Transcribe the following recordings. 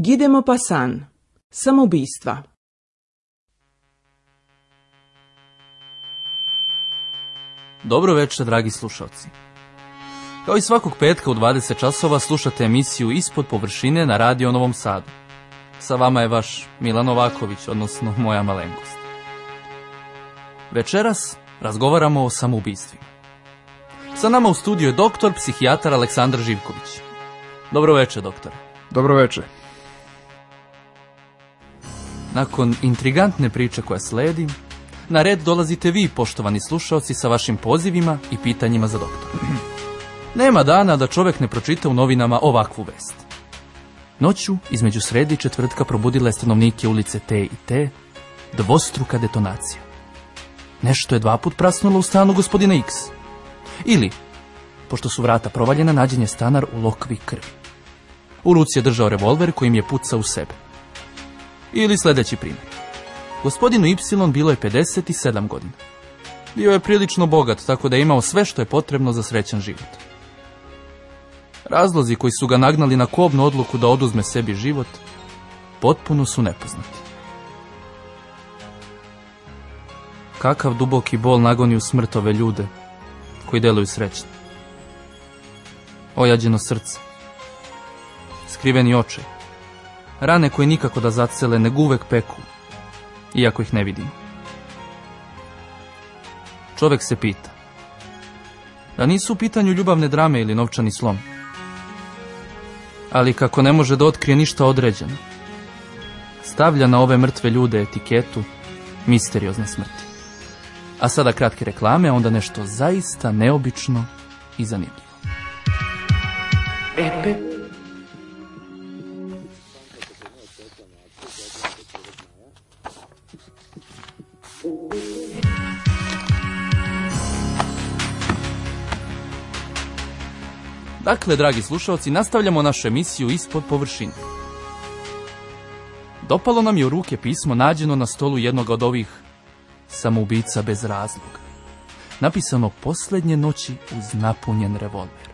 Gidemo pasan. Samobistva. Dobro večer, dragi slušalci. Kao i svakog petka u 20 časova slušate emisiju Ispod površine na Radio Novom Sadu. Sa vama je vaš Milan Ovaković, odnosno moja malenkost. Večeras razgovaramo o samoubistvima. Sa nama u studiju je doktor, psihijatar Aleksandar Živković. Dobro večer, doktor, Dobro večer. Nakon intrigantne priče koja sledi, na red dolazite vi, poštovani slušaoci, sa vašim pozivima i pitanjima za doktora. Nema dana da čovjek ne pročita u novinama ovakvu vest. Noću, između sredi četvrtka probudila je stanovnike ulice T i T, dvostruka detonacija. Nešto je dva put prasnulo u stanu gospodina X. Ili, pošto su vrata provaljena, nađen je stanar u lokvi krvi. U ruci je držao revolver kojim je pucao u sebe. Ili sljedeći primjer. Gospodinu Y bilo je 57 godina. Bio je prilično bogat, tako da je imao sve što je potrebno za srećan život. Razlozi koji su ga nagnali na kobnu odluku da oduzme sebi život, potpuno su nepoznati. Kakav duboki bol nagoni u smrtove ljude, koji deluju srećni. Ojađeno srce, skriveni očaj, rane koje nikako da zacele, nego uvek peku, iako ih ne vidimo. Čovek se pita, da nisu u pitanju ljubavne drame ili novčani slom, ali kako ne može da otkrije ništa određeno, stavlja na ove mrtve ljude etiketu misteriozne smrti. A sada kratke reklame, onda nešto zaista neobično i zanimljivo. E, Epe. Dakle, dragi slušalci, nastavljamo našu emisiju ispod površine. Dopalo nam je u ruke pismo nađeno na stolu jednog od ovih samoubica bez razloga. Napisano posljednje noći uz napunjen revolver.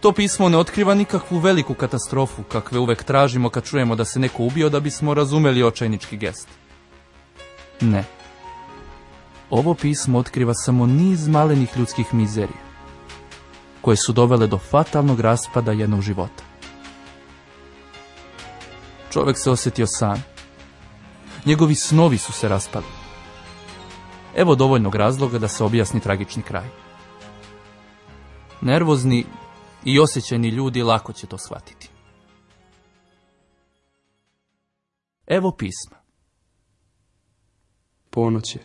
To pismo ne otkriva nikakvu veliku katastrofu kakve uvek tražimo kad čujemo da se neko ubio da bismo razumeli očajnički gest. Ne. Ovo pismo otkriva samo niz malenih ljudskih mizerija, koje su dovele do fatalnog raspada jednog života. Čovjek se osjetio sam. Njegovi snovi su se raspali. Evo dovoljnog razloga da se objasni tragični kraj. Nervozni i osjećajni ljudi lako će to shvatiti. Evo pisma ponoć je.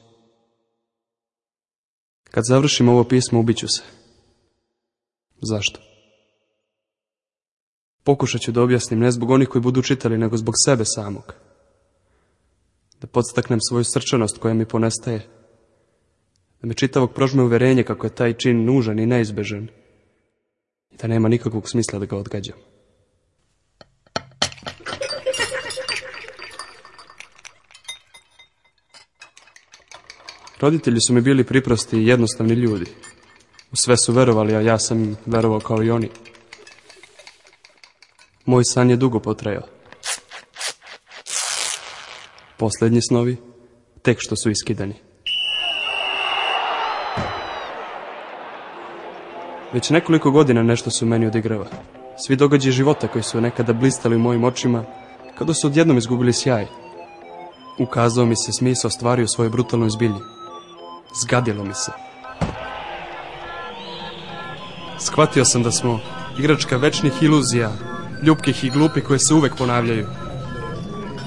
Kad završim ovo pismo, ubiću se. Zašto? Pokušat ću da objasnim ne zbog onih koji budu čitali, nego zbog sebe samog. Da podstaknem svoju srčanost koja mi ponestaje. Da me čitavog prožme uverenje kako je taj čin nužan i neizbežan. I da nema nikakvog smisla da ga odgađam. Roditelji su mi bili priprosti i jednostavni ljudi. U sve su verovali, a ja sam verovao kao i oni. Moj san je dugo potrajao. Posljednji snovi, tek što su iskidani. Već nekoliko godina nešto su meni odigrava. Svi događaji života koji su nekada blistali u mojim očima, kada su odjednom izgubili sjaj. Ukazao mi se smisao stvari u svojoj brutalnoj zbilji. Zgadilo mi se. Skvatio sam da smo igračka večnih iluzija, ljubkih i glupi koje se uvek ponavljaju.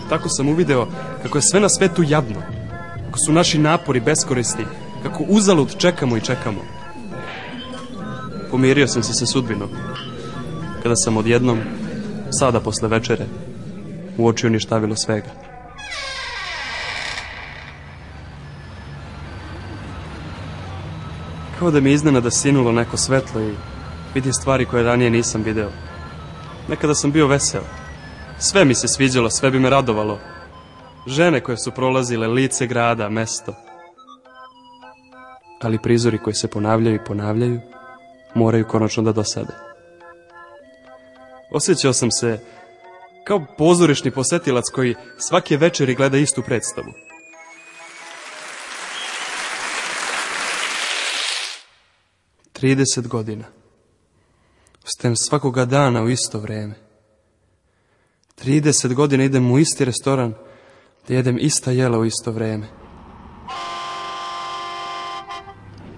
Tako sam uvideo kako je sve na svetu jadno, kako su naši napori beskoristi, kako uzalud čekamo i čekamo. Pomirio sam se sa sudbinom, kada sam odjednom, sada posle večere, uočio ništavilo svega. kao da mi je iznenada sinulo neko svetlo i vidim stvari koje ranije nisam video. Nekada sam bio vesel. Sve mi se sviđalo, sve bi me radovalo. Žene koje su prolazile, lice grada, mesto. Ali prizori koji se ponavljaju i ponavljaju moraju konačno da dosade. Osjećao sam se kao pozorišni posetilac koji svake večeri gleda istu predstavu. 30 godina. Ustajem svakoga dana u isto vrijeme. 30 godina idem u isti restoran da jedem ista jela u isto vrijeme.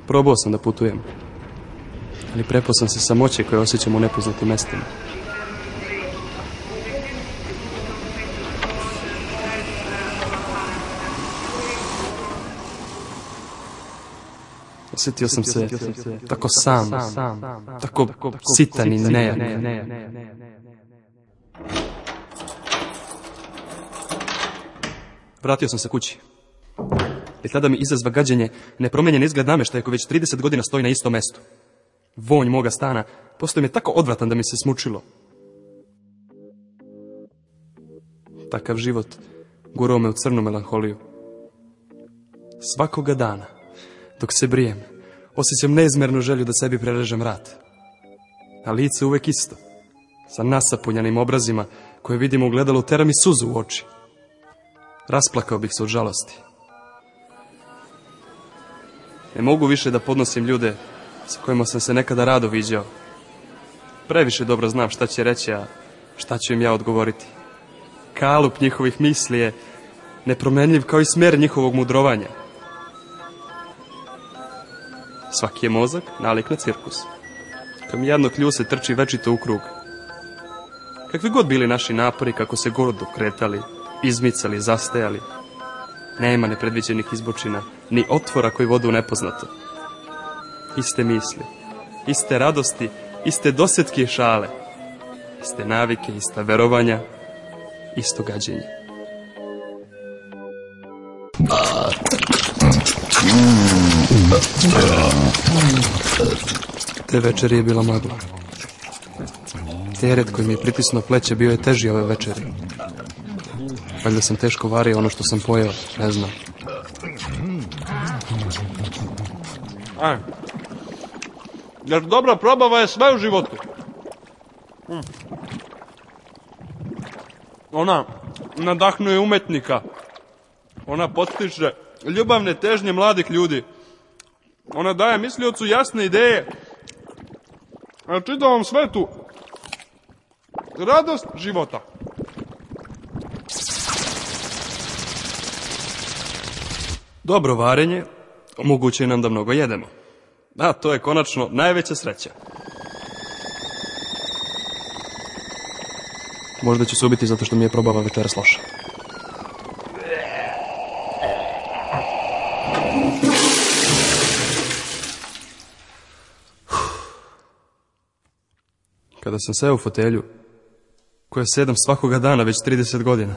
Probao sam da putujem, ali prepao sam se samoće koje osjećam u nepoznatim mestima. Osjetio sam se tako sam, tako sitan i nejak. Vratio sam se kući. I tada mi izazva gađenje nepromijenjen izgled namještaja koji već 30 godina stoji na istom mestu. Vonj moga stana postoji mi tako odvratan da mi se smučilo. Takav život gurao me u crnu melanholiju. Svakoga dana, dok se brijem, osjećam neizmjernu želju da sebi prerežem rat. A lice uvek isto, sa nasapunjanim obrazima koje vidim u gledalu teram i suzu u oči. Rasplakao bih se od žalosti. Ne mogu više da podnosim ljude sa kojima sam se nekada rado viđao. Previše dobro znam šta će reći, a šta ću im ja odgovoriti. Kalup njihovih misli je nepromenljiv kao i smjer njihovog mudrovanja. Svaki je mozak nalik na cirkus. klju kljuse trči večito u krug. Kakvi god bili naši napori, kako se gordo kretali, izmicali, zastajali, nema nepredviđenih izbočina, ni otvora koji vodu nepoznato. Iste misli, iste radosti, iste dosetke i šale, iste navike, ista verovanja, isto gađenje. Te večeri je bila magla. Teret koji mi je pritisno pleće bio je teži ove večeri. Valjda sam teško vario ono što sam pojeo, ne znam. Aj. E, jer dobra probava je sve u životu. Hm. Ona nadahnuje umetnika. Ona postiže ljubavne težnje mladih ljudi. Ona daje misliocu jasne ideje na čitavom svetu. Radost života. Dobro varenje omogućuje nam da mnogo jedemo. A to je konačno najveća sreća. Možda će se ubiti zato što mi je probava večeras loša. kada sam seo u fotelju, koja sedam svakoga dana već 30 godina.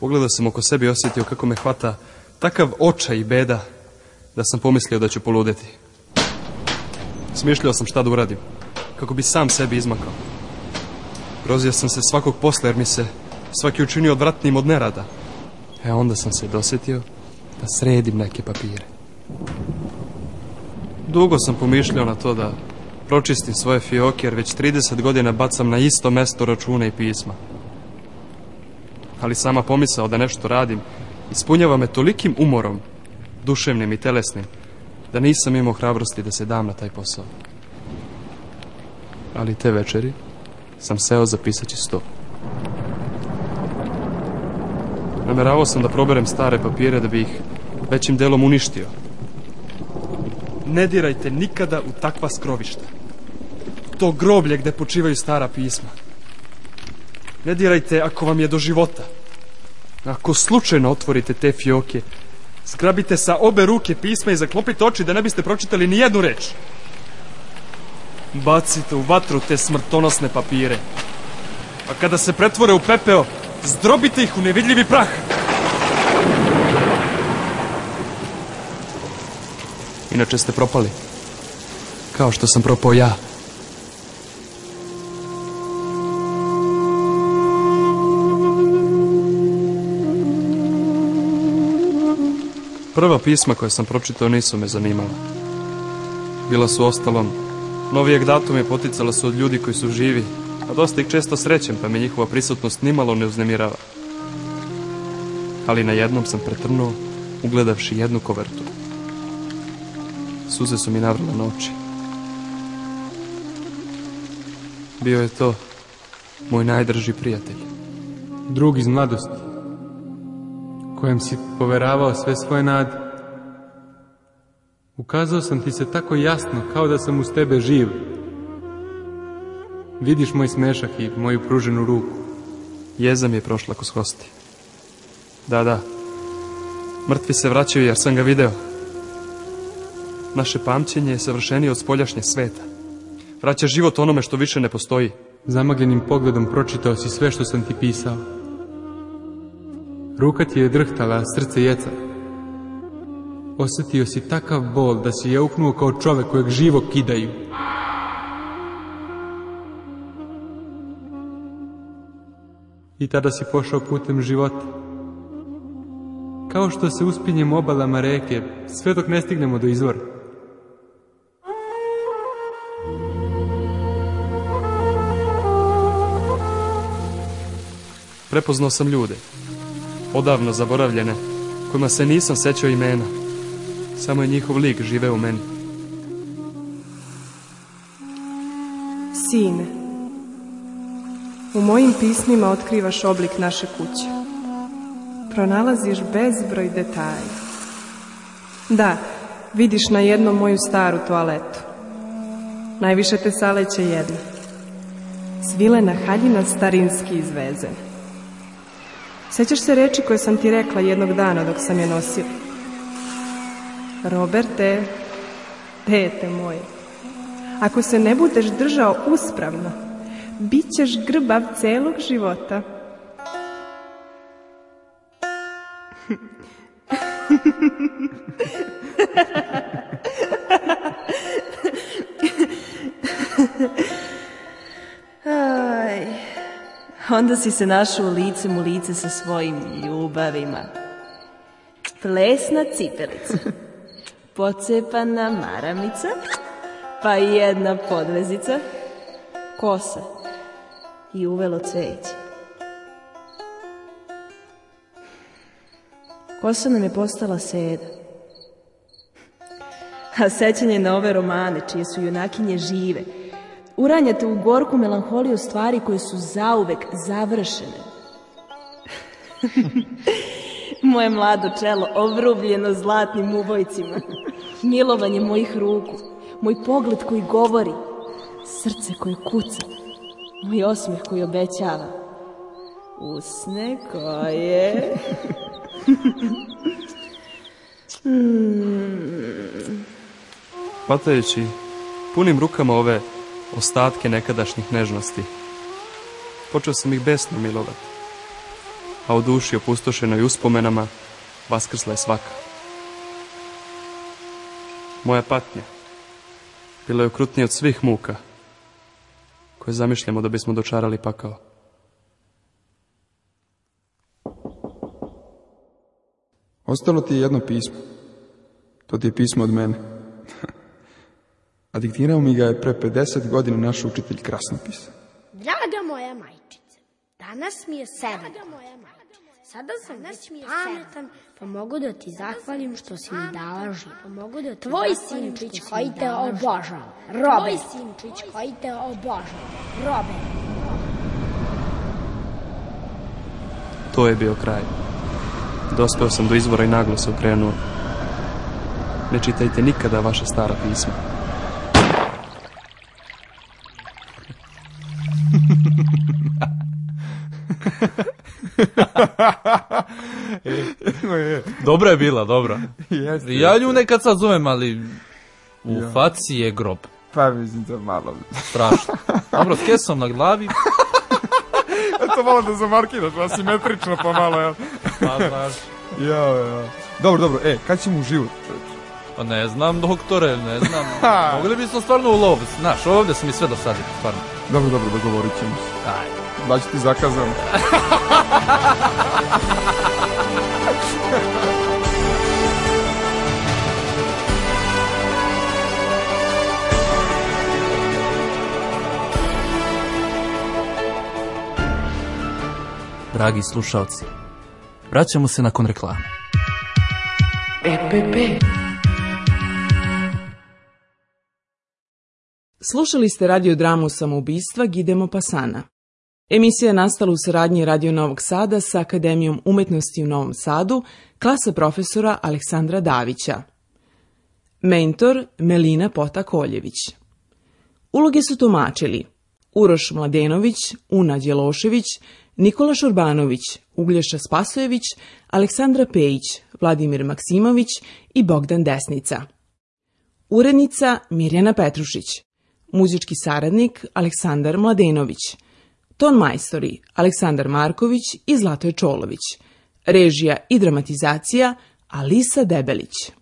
Pogledao sam oko sebe i osjetio kako me hvata takav očaj i beda da sam pomislio da ću poludeti. Smišljao sam šta da uradim, kako bi sam sebi izmakao. Grozio sam se svakog posla jer mi se svaki učinio odvratnim od nerada. E onda sam se dosjetio da sredim neke papire. Dugo sam pomišljao na to da Pročistim svoje fioke jer već 30 godina bacam na isto mesto račune i pisma. Ali sama pomisao da nešto radim ispunjava me tolikim umorom, duševnim i telesnim, da nisam imao hrabrosti da se dam na taj posao. Ali te večeri sam seo za pisaći sto. Nameravao sam da proberem stare papire da bi ih većim delom uništio – ne dirajte nikada u takva skrovišta. To groblje gdje počivaju stara pisma. Ne dirajte ako vam je do života. Ako slučajno otvorite te fioke, skrabite sa obe ruke pisma i zaklopite oči da ne biste pročitali ni jednu reč. Bacite u vatru te smrtonosne papire. A kada se pretvore u pepeo, zdrobite ih u nevidljivi prah. Inače ste propali. Kao što sam propao ja. Prva pisma koja sam pročitao nisu me zanimala. Bila su ostalom. Novijeg datum je poticala su od ljudi koji su živi, a dosta ih često srećem, pa me njihova prisutnost nimalo ne uznemirava. Ali na jednom sam pretrnuo, ugledavši jednu kovertu. Suze su mi navrle na oči. Bio je to moj najdrži prijatelj. Drug iz mladosti, kojem si poveravao sve svoje nade. Ukazao sam ti se tako jasno, kao da sam uz tebe živ. Vidiš moj smešak i moju pruženu ruku. Jeza mi je prošla kroz hosti. Da, da. Mrtvi se vraćaju jer sam ga video. Naše pamćenje je savršenije od spoljašnje sveta. Vraća život onome što više ne postoji. Zamagljenim pogledom pročitao si sve što sam ti pisao. Ruka ti je drhtala, srce jeca. Osjetio si takav bol da si je uknuo kao čovek kojeg živo kidaju. I tada si pošao putem života. Kao što se uspinjem obalama reke, sve dok ne stignemo do izvora. prepoznao sam ljude, odavno zaboravljene, kojima se nisam sećao imena. Samo je njihov lik žive u meni. Sine, u mojim pismima otkrivaš oblik naše kuće. Pronalaziš bezbroj detalja. Da, vidiš na jednom moju staru toaletu. Najviše te saleće jedna. Svilena haljina starinski izvezena. Sećaš se reči koje sam ti rekla jednog dana dok sam je nosila? Roberte, dete moje, ako se ne budeš držao uspravno, bit ćeš grbav celog života. onda si se našao licem u lice sa svojim ljubavima. Plesna cipelica, pocepana maramica, pa jedna podvezica, kosa i uvelo cveće. Kosa nam je postala seda. A sećanje na ove romane, čije su junakinje žive, Uranjate u gorku melanholiju stvari koje su zauvek završene. Moje mlado čelo ovrubljeno zlatnim uvojcima. Milovanje mojih ruku. Moj pogled koji govori. Srce koje kuca. Moj osmih koji obećava. Usne koje... Hmm. Patajući, punim rukama ove ostatke nekadašnjih nežnosti. Počeo sam ih besno milovati, a u duši opustošenoj uspomenama vaskrsla je svaka. Moja patnja bila je okrutnija od svih muka koje zamišljamo da bismo dočarali pakao. Ostalo ti je jedno pismo. To ti je pismo od mene. A diktirao mi ga je pre 50 godina naš učitelj Krasnopis. Draga moja majčice, danas mi je sedam Sada sam već pametan, pa mogu da ti zahvalim što si mi dala pa život. Mogu da Tvoj sinčić koji te obožava, Robert. Tvoj sinčić koji te obožava, Robert. To je bio kraj. Dospeo sam do izvora i naglo se okrenuo. Ne čitajte nikada vaša stara pisma. E. Dobro je bila, dobro Jeste, ja nju nekad sad zovem, ali u jo. faci je grob. Pa mislim to malo. Strašno. Dobro, s kesom na glavi. to malo da zamarkiraš, asimetrično malo, jel? Pa znaš. Jo, jo. Dobro, dobro, e, kad ćemo u život? Pa ne znam, doktore, ne znam. Mogli bismo stvarno u lov, znaš, ovdje sam mi sve dosadio, stvarno. Dobro, dobro, dogovorit ćemo se. Ajde da ti zakazan. Dragi slušalci, vraćamo se nakon reklame. E, Slušali ste radiodramu samoubistva Gidemo Pasana. Emisija je nastala u saradnji Radio Novog Sada sa Akademijom umetnosti u Novom Sadu, klasa profesora Aleksandra Davića. Mentor Melina Pota Koljević. Uloge su tumačili Uroš Mladenović, Una Đelošević, Nikola Šurbanović, Uglješa Spasojević, Aleksandra Pejić, Vladimir Maksimović i Bogdan Desnica. Urednica Mirjana Petrušić, muzički saradnik Aleksandar Mladenović – Ton majstori Aleksandar Marković i Zlatoj Čolović. Režija i dramatizacija Alisa Debelić.